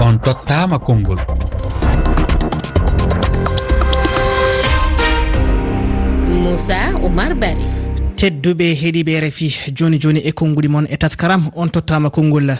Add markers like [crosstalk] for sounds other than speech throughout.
on tottama konngol. Moussa oumar bari. tedduɓe heeɗiɓe rfi joni joni e konnguɗi moon e taskaram on tottama konngol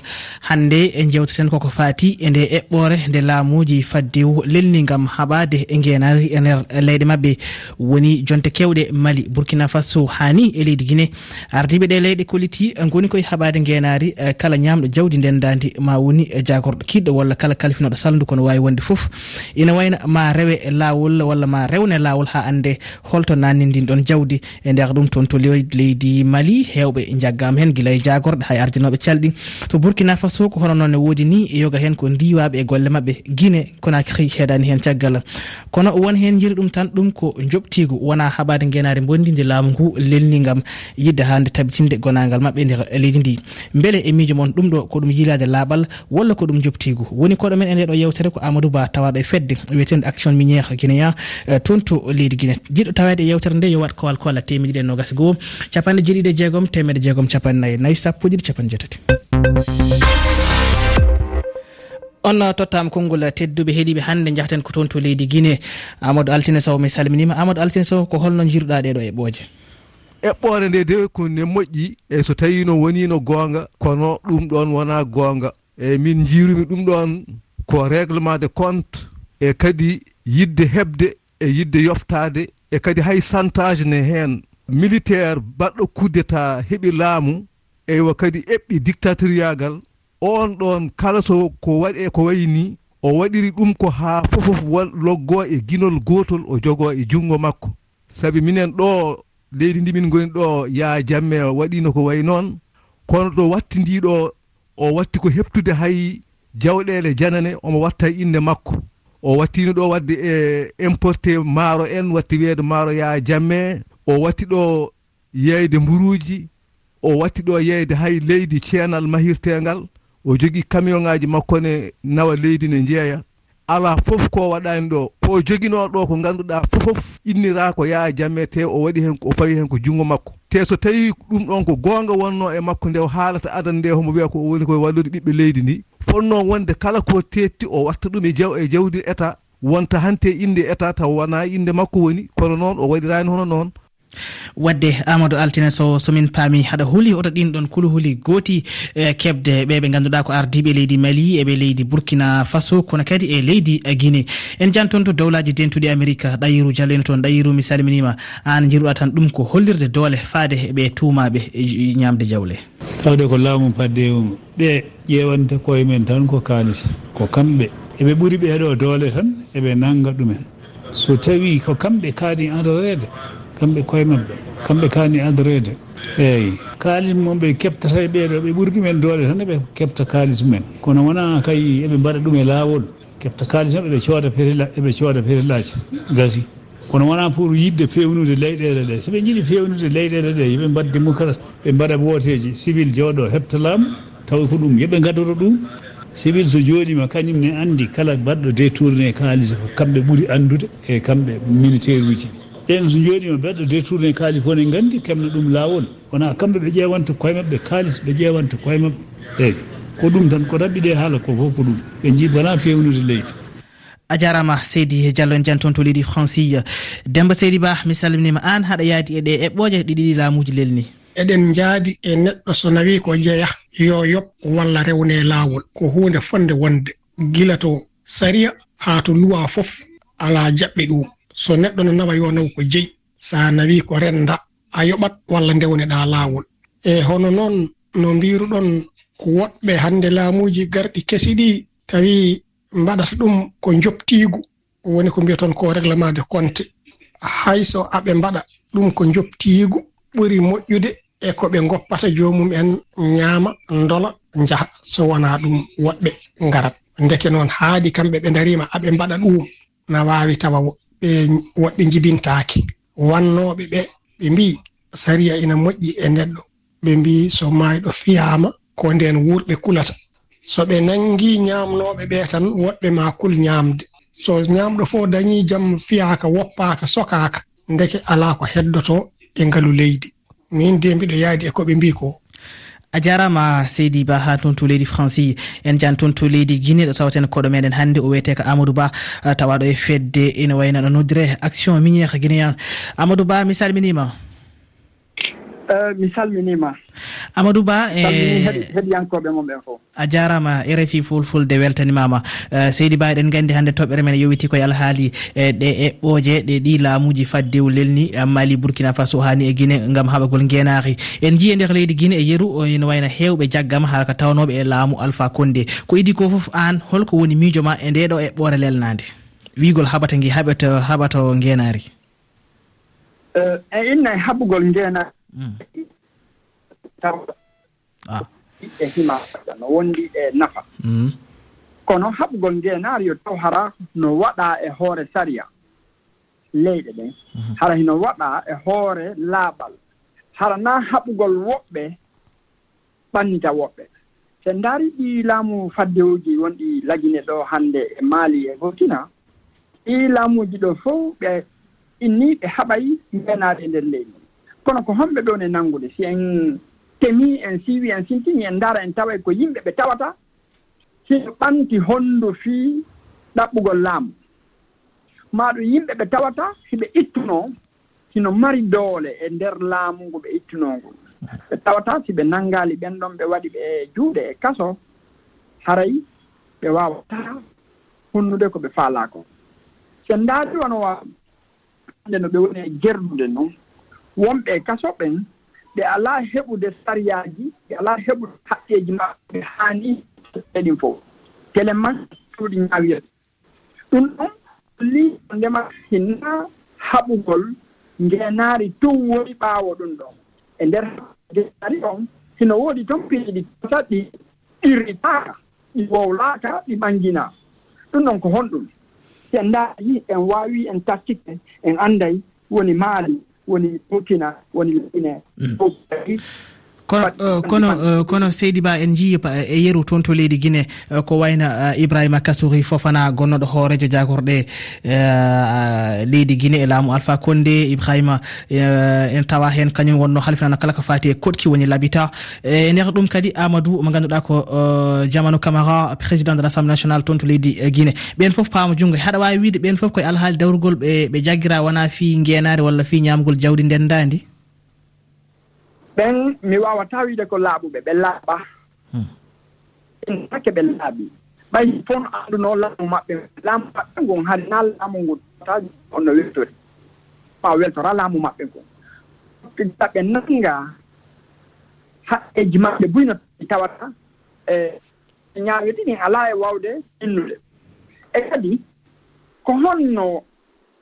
hannde e jewteten koko fati e nde eɓɓore nde laamuji faddew lelni gam haɓade e ngenari e nder leyɗe mabɓe woni jonte kewɗe mali burkina faso hani e leydi guine ardiɓe ɗe leyɗe koliti goni koye haɓade ngenari e kala ñamɗo jawdi ndendadi ma woni e jagorɗo kiɗɗo walla kala kalfinoɗo saldu kono wawi wonde foof ina wayno ma rewe lawol walla ma rewne lawol ha ande holto nanni ndin ɗon jawdi e nder ɗum toon to leydi mali hewɓe jaggama hen guila e jagorɗe hay ardinoɓe calɗi. To burkina faso ko hono noon ne woodi ni yoga hen ko ndiwaɓe e golle mabɓe guine konakri heedani hen caggal. Kono won hen yiri ɗum tan ɗum ko joɓtigo wona haɓade guenari bondi nde laamu ngu lelni gam yidde hande tabitinde gonagal mabɓe nder leydi ndi. Beele e miijo moon ɗum ɗo ko ɗum yilade laaɓal walla ko ɗum joptigu woni koɗo men e nde ɗo yewtere ko amadou ba tawaɗo e fedde wiyetede action miniére guinéa eh, toon to leydi guine jiɗɗo tawede e yewtere nde yo wat kowal kolla temedɗiɗi e nogas goho capanɗe jeeɗiɗi e jeegom temedde jeegom capannayyi nayyi sappo ɗiɗi capanɗe jeetati. On tottama konngol tedduɓe heeɗiɓe hannde jahten ko toon to leydi guine amadou altine sow mi salminima. Amadou altine sow ko holno jiruɗa ɗeɗo eɓɓoje eɓɓore nde de ko ne moƴƴi e so tawi no wonino goonga kono ɗum ɗon wona goonga. E min jiirumi ɗum ɗon ko réglement de compte e kadi yidde heɓde e yidde yoftade e kadi hay santage ne heen. militaire baɗɗo kudeta heɓi laamu eywa kadi eɓɓi dictatoriyagal on ɗon kala so ko waɗi e ko wayi ni o waɗiri ɗum ko haa fofof loggo e ginol gootol o jogo e junngo makko. Sabi minen ɗo leydi ndi min ngoni ɗo yaa jamme waɗino ko wayi noon kono ɗo watti ndiɗo o watti ko heɓtude hay jawɗele janane omo watta inde makko. O wattino ɗo wadde e importé maaro en watti wiyeede maaro yaa jamme o watti ɗo yeyde mburuji o watti ɗo yeyde hay leydi ceenal mahirtengal o jogii camion ŋaji makko ne nawa leydi ne jeeya ala fof ko waɗani ɗo ko joguino ɗo ko ganduɗa fofof innira ko yaa jamme te o waɗi hen o fawi hen ko junngo makko. Te so tawi ɗum ɗon ko gonga wonno e makko nde o haalata adana nde homo wiya ko woni koye wallude ɓiɓɓe leydi ndi fonno wonde kala ko tetti o watta ɗum e jaw e jawdi e état wonta hante inde état e taw wona inde makko woni kono noon o waɗirani hono noon wadde amadou altine so somin paami haɗa huuli oto ɗin ɗon kuluhuli gooti e, kebde ɓe ɓe ganduɗa ko ardiɓe leydi mali eɓe leydi burkina faso kono kadi e leydi guinée. En janton to dowlaji dentuɗi amérique ɗayiru diallo en toon ɗayiru mi salminima an jiruɗa tan ɗum ko hollirde doole faade ɓe tumaɓe e ñamde jawle. Tawde ko laamu paddewuma ɓe ƴewanta koye men tan ko kalis ko kamɓe. Eɓe ɓuuri ɓeɗo doole tan eɓe nanga ɗumen. So tawi ko kamɓe kaadi entorede kamɓe koye maɓɓe kamɓe kaani adrede eeyi kaalis mum ɓe keɓtata e ɓeeɗo ɓe ɓuri ɗumen doole tan eɓe keɓta kaalis mumen kono wona kay eɓe mbaɗa ɗum e laawol. Keɓta kaalis maɓɓe ɓe cooda eɓe cooda perillaji gasi. Kono wona pour yidde fewnude leyɗele ɗe. Soɓe jiɗi fewnude leyɗele ɗe yooɓe mbaɗ démocrate ɓe mbaɗa wooteji civil jooɗo heɓta laamu taw ko ɗum. Yooɓe gadoro ɗum. Civil so jooɗima kañum ne anndi kala mbaɗɗo détourné kaalis kamɓe ɓuri anndude e kamɓe militaire uji ɗi. ɓen so joonima mbeɗo détourné kaalis fof ne gandi kemna ɗum lawol wona kamɓe ɓe ƴewanta koye mabɓe kaalis ɓe ƴewanta koye mabɓe eyyi ko ɗum tan ko raɓɓiɗe haala ko fof ko ɗum. Ɓe jii wona fewnude leydi. A jarama seydi diallo en jani toon to leydi franci demba seydi ba mi salminima an haɗa yaadi e ɗe eɓɓoje ɗiɗiɗi laamuji lelni. eɗen jaadi e neɗɗo so nawi ko jeeya yo yoɓ walla rewne laawol. Ko hunde fonde wonde. Gila to saria haa to luwa fof ala jaɓɓe ɗum. so neɗɗo no nawa yo naw ko jeyi sa nawi ko renda a yoɓat walla ndewneɗa laawol e hono noon no mbiruɗon woɗɓe hannde laamuji garɗi kesi ɗi tawi mbaɗata ɗum ko joptiigu woni ko mbiyaton ko réglement de compte hayso aɓe mbaɗa ɗum ko joptiigu ɓuri moƴƴude e ko ɓe goppata joomum en ñaama ndola njaha. So wonaa ɗum woɗɓe ngarat. Ndeke noon haadi kamɓe ɓe ndariima aɓe mbaɗa ɗum na waawi tawa ɓe woɓɓe jibintaake wannooɓe ɓe ɓe mbi'i sariya ina moƴƴi e neɗɗo. Ɓe mbi'i so maayɗo fiyaama ko ndeen wuurɓe kulata. So ɓe nanngi ñaamnooɓe ɓee tan woɗɓe maa kul ñaamde so ñaamɗo fof dañii jam fiyaaka woppaaka sokaaka ndeke alaa ko heddotoo e ngalu leydi. Min de mbiɗo yaadi e ko ɓe mbii ko a jarama seydi ba ha toon to leydi franci en jan toon to leydi guiné ɗo tawaten koɗo meɗen hannde o wiyete ko amadou ba. Tawaɗo e fedde ene wayno no noddire action miniére guinéen. Amadou ba mi salminima. Eh, mi salminima. Amadou ba eh, heɗiyankoɓe mum ɓen fof. a jarama rfi fulfulde weltanimama. Eh, Seydi ba eɗen gandi hande toɓɓere men e yowiti koye alhaali e ɗe eɓɓoje ɗe ɗi laamuji faddew lelni mali burkina faso hani e guine gam haɓagol guenaki en jii e nder leydi guine e yeeru ene wayno hewɓe jaggama haka tawnoɓe e laamu alpha konde ko idi ko foof an holko woni miijo ma e ndeɗo eɓɓore lelnade wigol haɓata gi haɓata haɓata guenari e inna haɓugol guenari Hmm. tawa ah. e hima no wondi e nafa. Hmm. Kono haɓgol ngeenaari yo taw hara no waɗa e hoore saria leyɗe ɗen. Hmm. Hara hino waɗa e hoore laaɓal hara na haɓugol woɓɓe ɓannita woɓɓe. So ndaari ɗi laamu faddewuji wonɗi lagine ɗo hannde e maali e burkina ɗi laamuuji ɗo fof ɓe inni ɓe haɓay ngeenaari e ndeer leydi. kono ko homɓe ɓe woni nanngude. Si en temi en siiwi en sintini en ndaara en tawa ko yimɓe ɓe tawata sino ɓanti honndu fii ɗaɓɓugol laamu. Maa ɗum yimɓe ɓe tawata hiɓe ittunoo sino mari doole e nder laamu ngu ɓe ittunoo ngu. Ɓe tawata si ɓe nanngaali ɓen ɗon ɓe waɗi ɓe juuɗe e kaso haray ɓe waawata honnude ko ɓe faalaa ko. So ndaari wono waawa nde no ɓe woni e gerdude noon wonɓe kaso ɓen ɓe alaa heɓude sariyaaji ɓe alaa heɓude haqqeeji maɓɓe haani ɗin fof tele man ɗuɗi ñaawiyat ɗum ɗon li ndema hinna haɓugol ngeenaari tow woni ɓaawo ɗum ɗon. E ndeer ngeenaari on hino woodi toon piiɗi ɗi tota ɗi ɗirritaaka ɗi wowlaaka ɗi ɓanginaa. Ɗum ɗon ko honɗum. Si en ndaari en waawi en tartike en annday woni maali woni burkina woni guinée mm. kono euh, kono euh, kono seydi ba en jii e yeru toon to leydi guine euh, ko wayna ibrahima kasouri fofana gonnoɗo hoorejo jagorɗe leydi guine e laamu alpha konde ibrahima en tawa hen kañum wonno halfinano kala ko fati e koɗki woni l'habitat e nder ɗum kadi amadou mo ganduɗa ko jamanu camara président de l' assemblée nationale toon to leydi guine ɓen foof paama junggo haɗa wawi wiide ɓen foof koye alhaali dawrugol ɓe jaggira wona fi guenare walla fi ñamgol jawdi ndendadi ɓen mi wawata wiide ko laaɓuɓe ɓe laaɓa. Hmm. Innake ɓe laaɓi. Ɓay fof no annduno laamu maɓɓe. Laamu maɓɓe ngon hade na laamu ngu ta onno weltori ma weltora laamu maɓɓe ngon. Ɓe nannga haqqeji maɓɓe buyno tawata e ñaawedi ɗin alaa e wawde e innude. E kadi ko honno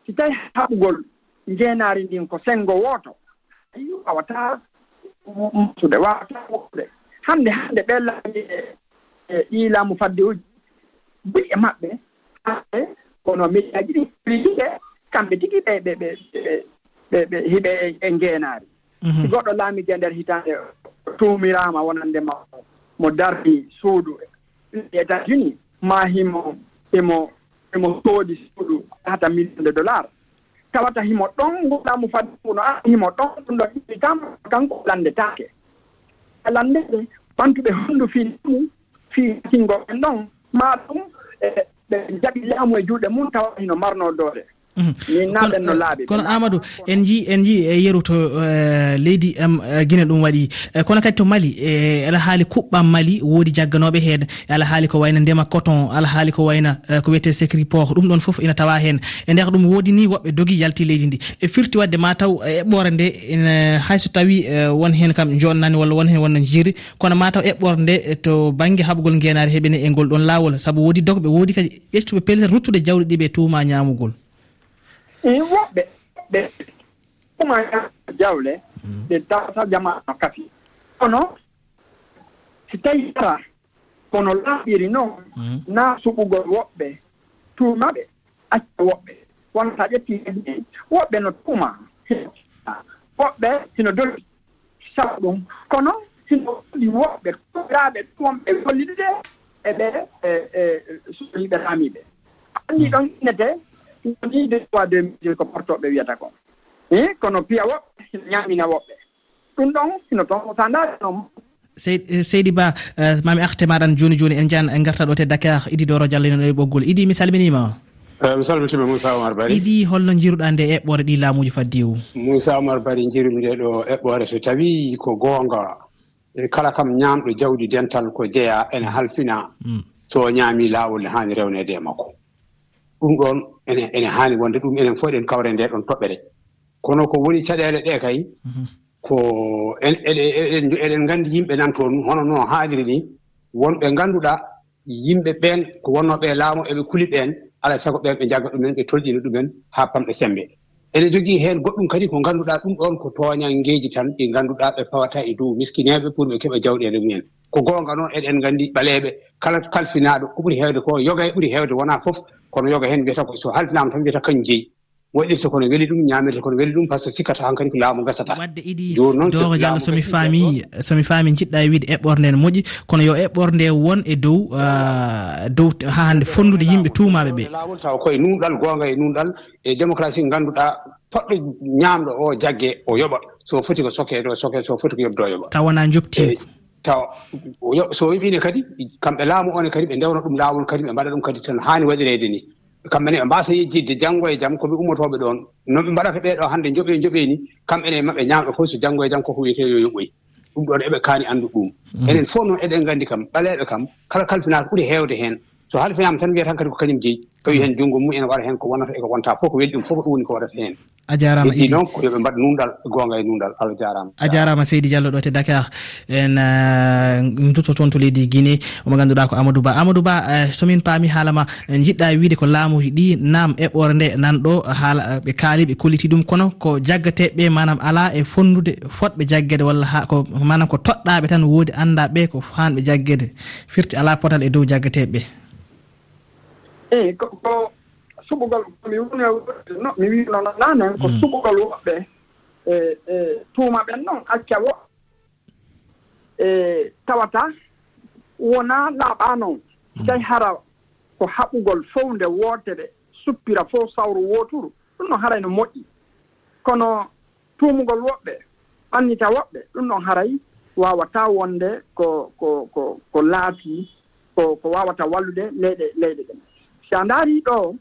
si tawi haɓugol ngeenaari ndin ko senngo wooto wawataa mutude wawata woɗude hannde hannde ɓe laabi e, e ɗi laamu fadde uji. Buy e maɓɓe hannde kono miɗiaji ɗi priɗiɓe kamɓe tigi ɓe ɓe ɓe ɓe hiɓe e, e ngeenaari. Mhm. Si goɗɗo laamike e ndeer hitaande tuumiraama wonande ma mo darni suudu. États unis ma himo imo imo soodi suudu hata million de dollars. tawata himo ɗon guɗamo fadi no a himo ɗon ɗum ɗo iwi kam kanko landetake. Landede ɓantuɓe hondu fii mum fii kingo en ɗon ma ɗum e, ɓe jaɓi laamu e juuɗe mum tawa hino marno doole. Mhm. min na no laaɓi kono amadou en ji en ji e yeru to e, leydi am e, guine ɗum waɗi. E, kono kadi to mali e alahaali kuɓɓam mali woodi jagganoɓe heen. Alahaali ko wayno ndema coton alahaali ko wayna ko wiyete sécri port. Ɗum ɗon foof ina tawa heen. E nder ɗum woodi ni woɓɓe dogi yalti leydi ndi. E firti wadde ma taw eɓɓore nde hayso tawi won heen kam jonnani walla won heen wonno jiiri kono ma taw eɓɓore nde to banggue habgol ngenari heɓene e ngol ɗon lawol saabu woodi dogɓe woodi kadi ƴettuɓe pellitat ruttude jawɗi ɗi ɓe tuuma ñaamugol. i woɓɓe ɓe uma jawle mm. ɓe dawata jamano kafi. Kono si tawi ara kono laaɓiri noon mm. na suɓugol woɓɓe tuumaɓe acca woɓɓe. Wono so ƴetti ni woɓɓe no tuuma woɓɓe sino dolli sabu ɗum kono sino ɗi woɓɓe koɓiraaɓe ɗumomɓe golliɗe eɓe e, e, e, e suɓiɓe laamiɓe anndi mm. ɗon innete ni deux fois deux mesure ko portoɓe wiyata ko. I kono piya woɓɓe hino ñamina woɓɓe. Ɗum ɗon hino toon sa ndaari noon eh, seydi ba eh, mami arte maɗan joni joni en jan en garta ɗo te dakar idi doro diallo ene ɗo e ɓoggol. Idi mi salminima? Eh, mi salmitima moussa oumar bari. Idi holno jiruɗa nde eɓɓore ɗi laamuji faddiw. Moussa oumar bari jirumi nde ɗo eɓɓore so tawi ko goonga e kala kam ñamɗo jawdi dental ko jeeya ene halfina. Mm. So ñaami laawol ne haani rewnede e makko. Ɗum ɗon ene ene haani wonde ɗum enen fof eɗen kawre nde ɗon toɓɓere. Kono ko woni caɗeele ɗe kay mhm. ko eɗen nganndi yimɓe nan toon hono noon haaliri ni wonɓe ngannduɗaa yimɓe ɓeen ko wonnooɓe e laamu eɓe kuli ɓeen alaa sago ɓeen ɓe jagga ɗumen ɓe tolɗina ɗumen haa pamɗe sembe. Ene jogii heen goɗɗum kadi ko ngannduɗaa ɗum ɗon ko tooñangeeji tan ɗi ngannduɗaa ɓe pawata e dow miskineeɓe pour ɓe keɓa jawɗeele mumen. Ko goonga noon eɗen nganndi ɓaleeɓe kala kalfinaaɗo ko ɓuri heewde ko yoga e ɓuri heewde wonaa fof kono yoga heen mbiyata ko so haldinaama tan mbiyata kañ jeyi waɗirta kono weli ɗum ñaamirta kono weli ɗum par ce que sikkata han kadi ko laamu gasata. Wadde iɗi doogo diallo somi faami somi faami jiɗɗa e wiide eɓɓorde nde ne moƴƴi. Kono yo eɓɓorde won e dow dow ha hande fonnude yimɓe tuumaɓe ɓe laawol taw koye nunɗal goonga e nunɗal e démocratie ngannduɗa poɗɗo ñaamɗo o jagge o yoɓa. So foti ko sokeede o soke so foti ko yobdo o yoɓa. Taw wona jobtiiku taw so wimine kadi kamɓe laamu one kadi ɓe ndewna ɗum laawol kadi ɓe mbaɗa ɗum kadi tan haani waɗireede ni. Kamɓe ne ɓe mbasa yejjidde janngo e jam koɓe ummotoɓe ɗon noon ɓe mbaɗata ɓeeɗo hannde joɓe joɓe ni kamɓene maɓɓe ñaamɓe fof so janngo e jam koko wiyete yo yoɓoyi ɗum ɗon eɓe kaani anndu ɗum. Mm-hmm. Enen fof noon eɗen nganndi kam ɓaleeɓe kam kala kalfinaako ɓuri heewde heen. so halfinama tan wiyata kadi ko kañum jeyi. Tawi heen junngo mum ene waɗa heen ko wonata eko wonta fof ko weli ɗum fof ko ɗum woni ko waɗata heen a jarama idi. noon ko yooɓe mbaɗa nunɗal goonga e nunɗal allah jarama. A jarama seydi diallo ɗo te dakar. En eh, dutto toon to leydi guiné omo ganduɗa ko amadou ba. Amadou ba eh, somin paami haalama jiɗɗa wiide ko laamuji ɗi nam eɓɓore nde nanɗo haala eh, ɓe kaali ɓe kolliti ɗum kono ko jaggateɓe manam ala e fondude fotɓe jaggede walla ha ko manam ko toɗɗaɓe tan woodi andaɓe ko hanɓe jaggede firti ala potal e dow jaggateɓeɓe eyi ko suɓugal mi woni e no mi wino nanen ko hmm. suɓugal woɓɓe e e tuuma ɓen noon acca wo e tawata wonaa laaɓaa noon. Hmm. Tawi hara ko haɓugol fof nde wootere suppira fof sawru wooturu ɗum noon haray no moƴƴi. Kono tuumugol woɓɓe ɓannita woɓɓe ɗum noon haray waawata wonde ko ko ko ko laati ko ko waawata wallude leyɗe leyɗe ɗen si a ndaari ɗo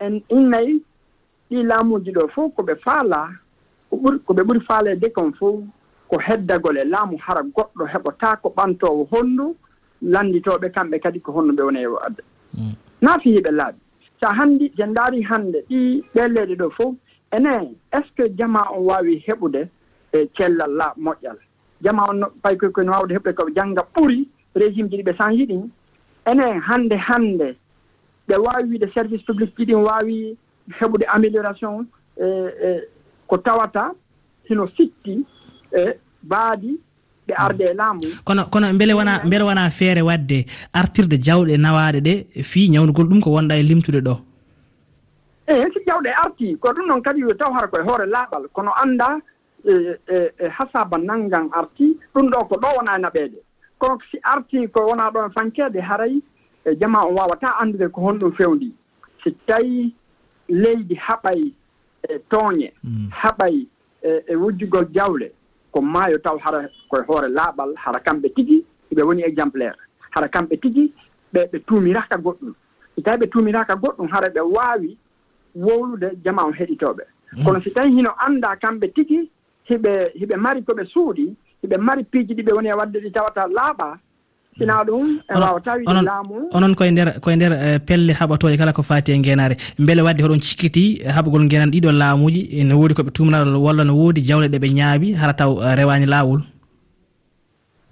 en innayi ɗi laamuji ɗo fof ko ɓe faala ko ɓuri ko ɓe ɓuri faaleede kon fof ko heddagol e laamu hara goɗɗo heɓotaa ko ɓantoowo honndu lannditooɓe kamɓe kadi ko honno ɓe woni e adda mm. naafi hiɓe laaɓi so a hanndi je ndaari hannde ɗi ɗelleeɗe ɗo fof ene est ce que jama on waawi heɓude e cellal laa moƴƴal? Jama on pay koy koyno waawde heɓde koɓe jannga ɓuri régime ji ɗi ɓe sanji ɗin enen hannde hannde ɓe waawi wiide service public ji ɗin waawi heɓude amélioration e e ko tawata hino sitti e baadi ɓe arde e laamu. Kono kono mbele wona mbele wona feere wadde artirde jawɗe nawaaɗe ɗe fii ñawnugol ɗum ko wonɗa e limtude ɗo? Eyi si jawɗe arti ko ɗum noon kadi yo taw hara koye hoore laaɓal kono annda e, e, e hasaba nanngan arti ɗum ɗo ko ɗo wona e naɓeede. Kono si arti ko wona ɗo e fankeede haray e jama on wawata andude ko honɗum fewndi. Si tawi leydi haɓay e tooñe mm. haɓay e, e wujjugol jawle ko maayo taw hara koye hoore laaɓal hara kamɓe tigi ɓe woni exemplaire. Hara kamɓe tigi ɓe ɓe tuumiraka goɗɗum. Si tawi ɓe tuumiraka goɗɗum hara ɓe waawi wowlude jama on heɗitooɓe. Mm. Kono si tawi hino annda kamɓe tigi hiɓe hiɓe mari ko ɓe suuɗi hiɓe mari piiji ɗi ɓe woni e waɗde ɗi tawata laaɓa sina ɗum e wawata wiide laamu. onon koye nder koye nder e, pelle haɓatoje kala ko fati e ngenare beele wadde hoɗon cikkiti haɓugol guenan ɗiɗo laamuji ne woodi koɓe tumnal walla no woodi jawle ɗe ɓe ñaabi hara taw e, rewani laawol?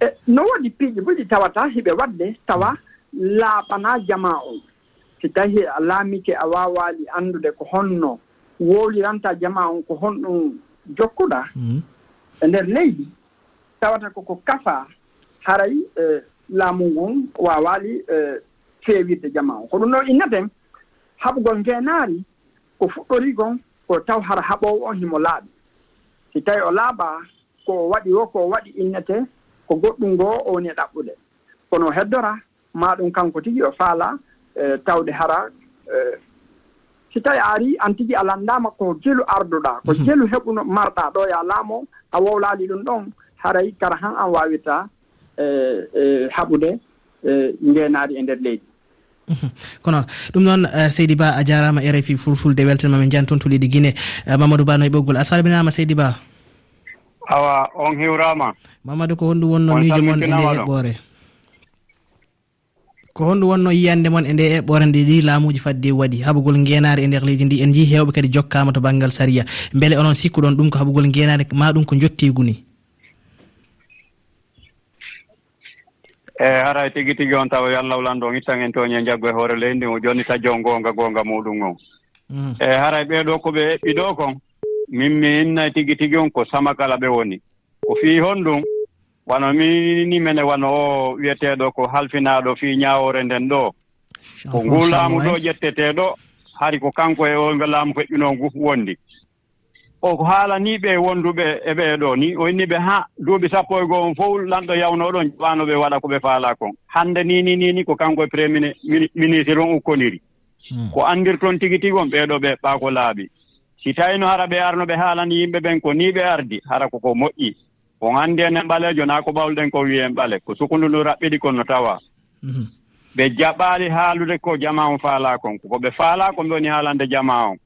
E no woodi piiji bo tawata hiɓe waɗde tawa laaɓana jama on si tawi a laamike a wawali anndude ko honno wowliranta jama on ko honɗum jokkuɗa mm. e nder leydi tawata koko kafa haray e, laamu ngun wawali eh, feewirde jama o. Ko ɗum ɗon innaten haɓugol ngenaari ko fuɗɗori gon ko taw hara haɓowo on himo laaɓi. Si tawi o laaɓa ko o waɗi o ko o waɗi innete ko goɗɗum ngoo o woni e ɗaɓɓude. Kono o heddora ma ɗum kanko tigi o faala eh, tawde hara eh, si tawi a ari an tigi a lanndama ko jelu arduɗa ko mhm. jelu heɓuno marɗa ɗo ya laamo a wowlaali ɗum ɗon haray kara han an waawirta E, e, haɓude ndeenaade e ndeer e leydi. [laughs] Ko noon ɗum noon seydi ba a jarama rfi fulfulde weltanma min jani toon to leydi guine mamadou ba no e ɓoggol a salminama seydi ba? Awa on hiwrama mamadou ko honɗum wonno miijo moon e nde heɓɓore ko honɗum wonno yiyande moon e nde eɓɓore nde ɗi laamuji fadde waɗi. Haɓugol ngenare e nder leydi ndi en jii hewɓe kadi jokkama to banggal saria beele onon sikku ɗon ɗum ko haɓugol ngenare ma ɗum ko jottiguni eyi haray tigi tigi on tawa yo allah wlanndo on ittan en toon e jaggo e hoore leydi o joni joon gonga gonga muɗum on. Eyi haray ɓeeɗo ko ɓe eɓɓi ɗo kon min mi innay e tigi tigi on ko samakala ɓe woni. Ko fii hon ɗum wano mini mene wano o wiyeteeɗo ko halfinaaɗo fii ñaawore nden ɗo. Ko ngu laamu ɗo ƴetteteeɗo hari ko kanko e o laamu feƴƴunoo ngu wondi. o ko haalaniiɓe wonduɓe e ɓee ɗoo ni. O inni ɓe haa duuɓi sappo e goo on fof lanɗo yawnooɗon jaɓaano ɓe waɗa ko ɓe faalaa kon. Hannde ni ni ni ko kanko e premier ministre on ukkoniri. Hmm. Ko anndirton tigi tigi on ɓeeɗo ɓe ɓaa ko laaɓi. Si tawino hara ɓe arno ɓe haalani yimɓe ɓen ko ni ɓe ardi hara koko moƴƴi. On anndi enen ɓaleejo naa ko ɓawluɗen ko wiyen ɓale. Ko sukundu ndu raɓɓiɗi kon no tawa. Hmm. Ɓe jaɓaali haalude ko jama on faalaa kon. Ko ɓe faalaa ko ɓe woni haalande jama on.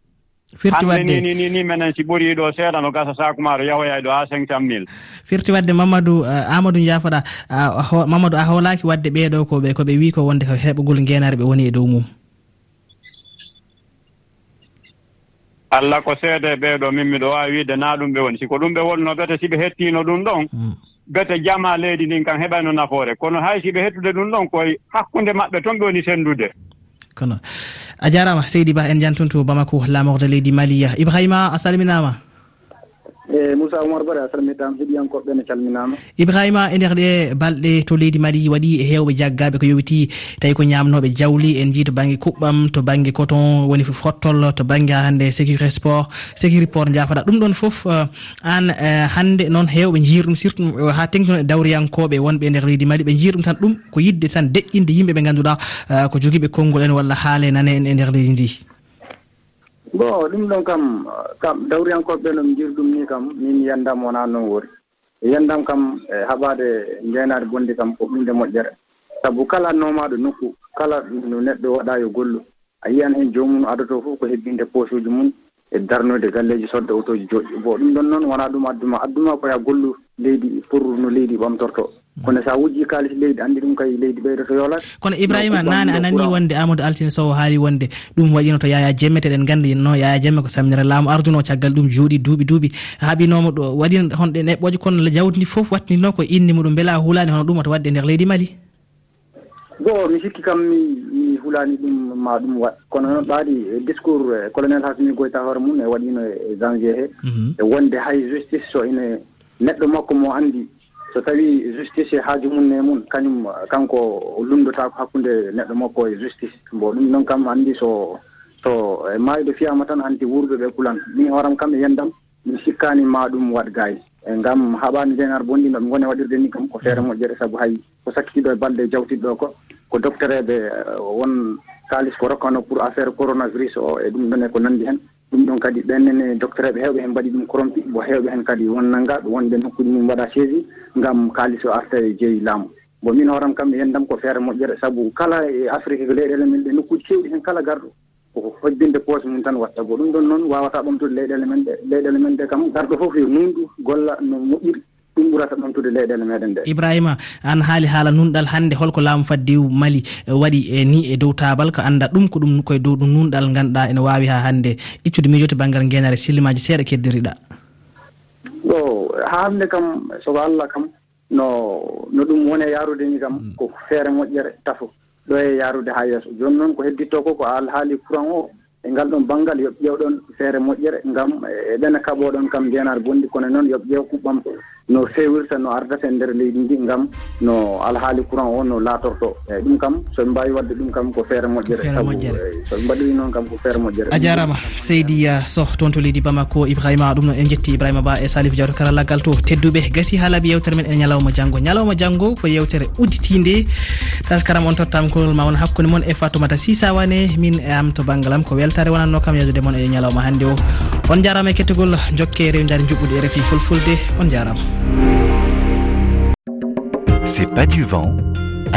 firti wadde ni ni ni minen si ɓuri ɗo seeɗa no gasa sakumaɗo yahoyay ɗo ha cinq cent mille. Firti wadde mamadou eh, amadou jafoɗa eh, mamadou a hoolaki wadde ɓeeɗo koɓe koɓe wi ko wonde ko heɓugol ngenare ɓe woni e dow mum? Allah ko seede ɓeeɗo min miɗo wawi wiide na ɗum ɓe woni. Siko ɗum ɓe wonno bete si ɓe hettiino ɗum ɗon mm. bete jama leydi ndin kam heɓayno nafoore. Kono hay si ɓe hettude ɗum ɗon koye hakkunde maɓɓe toon ɓe woni senndude. kono. A jarama seydi ba en jantuntu bamako lamorde leydi maliya. Ibrahima a salminama. Moussa Oumar Bari a salminitama heeɗiyankoɓe ne calminama. Ibrahima e nder ɗe balɗe to leydi mali waɗi e hewɓe jaggaɓe ko yowiti tawi ko ñamnoɓe jawli en jii to banggue kuɓɓam to banggue coton woni fottol to banggue hande sécurité sport sécurité port jafoɗa ɗum ɗon foof eh, an eh, hande noon hewɓe jiir ɗum surtout eh, ha tengtino e dawriyankoɓe wonɓe e nder leydi mali ɓe jiir ɗum tan ɗum ko yidde tan deƴƴinde yimɓe ɓe ganduɗa ko joguiɓe konngol en walla haale nane en e nder leydi ndi. bon ɗum ɗon kam kam dawriyankoɓe no jiri ɗum ni kam min yandam wona noon wori e yandam kam e haɓade ndenade bonde kam ko ɓinde moƴƴere. Saabu kala nomaɗo nokku kala no neɗɗo waɗa yo gollu a yiyan hen jomum adoto fof ko hebbinde posuji mum e darnude galleji sodde autoji joƴƴi bon ɗum ɗon noon wona ɗum adduma. Adduma koya gollu leydi pour no leydi ɓamtorto. kono sa wujji kalis leydi andi ɗum kay leydi ɓeydoto yolade kono ibrahima nane a nani wonde amadou altine sow haali wonde. Ɗum waɗino to yaya jemme teɗen gandi no yaya jemme ko saminira laamu arduno caggal ɗum juuɗi duuɓi duuɓi. Haaɓinomo ɗo waɗi honɗe neɓɓoje kono jawdi ndi foof wattidino ko inni muɗum beela hulani hono ɗum oto wadde e nder leydi mali? Goo mi sikki kam mi mi hulani ɗum ma ɗum waɗ kono noon ɓaadi e discours e colonel hasmi goyta hoore mum e waɗino e janvier he mhm. e wonde hay justice so ine neɗɗo makko mo andi so tawi justice e haaju mum ne mum kañum kanko lundotako hakkude neɗɗo makko e justice. Bon ɗum noon kam andi so so e maayde fiyama tan hanti wurɓe ɓe kulan. Min horam kam e yendam min sikkani ma ɗum waɗ gaay e ngam haɓani denar bondi noɓe goni waɗirde ni kam ko feere mm. moƴƴere saabu hay ko sakkitiɗo e balɗe jawtiɗɗo ko ko doctereɓe eh, won kalis ko rokkano pour affaire coronavirus o e ɗum ɗone ko nandi hen. ɗum ɗon kadi ɓennene docteur eɓe hewɓe hen mbaɗi ɗum koromje mo hewɓe hen kadi won nanggaɓe wonde nokkuji mum mbaɗa saisi gam kalis o arta e jeeyi laamu. Bon min hooram kam yen dam ko feere moƴƴere. Saabu kala e afrique ko leyɗele men ɗe nokkuji kewɗi hen kala garɗo. Koko hoddinde poos mum tan watta bo ɗum ɗon noon wawata ɓamtude leyɗele men ɗe leyɗele men ɗe kam garɗo foof yo nundu golla no moƴƴiri. ɗum ɓurata ɓamtude leyɗele meɗen ɗe ibrahima an haali haala nunɗal hannde holko laamu fadde mali e, waɗi e ni e dow taabal ko annda ɗum ko ɗum koye dow ɗum nunɗal ganduɗa ene wawi ha hannde. Iccude miijo banggal guenare sillimaji seeɗa keddiriɗa. O ha hannde kam soko allah kam no no ɗum woni e yarude ni kam mm. ko feere moƴƴere tafo ɗo e yarude ha yeeso. Joni noon ko hedditto ko ko alhaali courant o e ngal ɗon banggal yooɓe ƴewɗon feere moƴƴere gam eɓena kaɓoɗon kam jeenar bonndi. Kono noon yooɓe ƴeew kuɓɓam no fewirta no ardata e nder leydi ndi ngam no alhaali courant o no laatorto. Eyyi ɗum kam soɓe mbawi wadde ɗum kam ko feere moƴƴere. Moƴƴere. E soɓe mbaɗiri noon kam ko feere moƴƴere. A jarama seydi uh, soh toon to leydi bamako ibrahima ɗum noon en jetti ibrahima ba e salif diawto karallaggal to tedduɓe. Gasi haalaɓe yewtere men ene ñalawma janggo ñalawma janggo ko yewtere udditinde taskaram on tottamkol ma won hakkude moon e fatoumata sisawane min e am to banggal am ko wel weltare wonanno kam yajude moon e ñalawma hannde o. On jarama e kettogol jokke rewdade jaari juɓɓude e refi fulfulde. On jarama c'est pas du vent